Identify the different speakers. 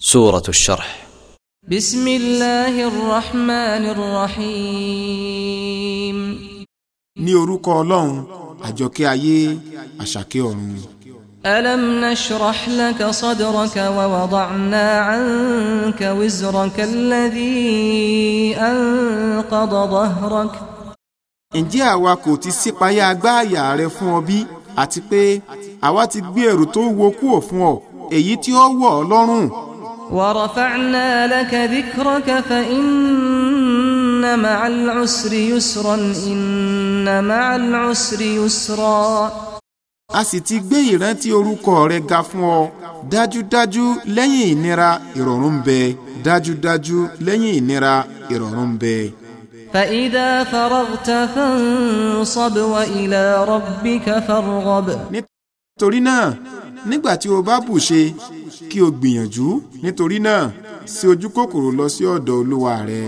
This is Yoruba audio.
Speaker 1: سورة الشرح
Speaker 2: بسم الله الرحمن الرحيم
Speaker 3: ní orúkọ ọlọ́run àjọkẹ́ ayé àṣàkẹ́ ọ̀run.
Speaker 2: ألم نشرح لك صدرك ووضعنا عنك وزرك الذي أنقض ظهرك
Speaker 3: ǹjẹ́ àwa kò ti sípayá agbáàyà rẹ fún ọ bí àti pé àwa ti gbé ẹrù tó wo kúrò fún ọ èyí tí ó wọ̀ ọ́ lọ́rùn.
Speaker 2: ورفعنا لك ذكرك فإن مع العسر يسرا إن مع العسر يسرا
Speaker 3: a sì ti gbé ìrántí orúkọ rẹ ga fún ọ dájúdájú lẹ́yìn ìnira ìrọ̀rùn ń bẹ dájúdájú lẹ́yìn ìnira ìrọ̀rùn ń bẹ.
Speaker 2: فإذا فرغت فانصب وإلى ربك فارغب
Speaker 3: nítorí náà nígbà tí o bá bù ṣe kí o gbìyànjú nítorí náà sí ojú kòkòrò lọ sí ọ̀dọ̀ olúwa rẹ.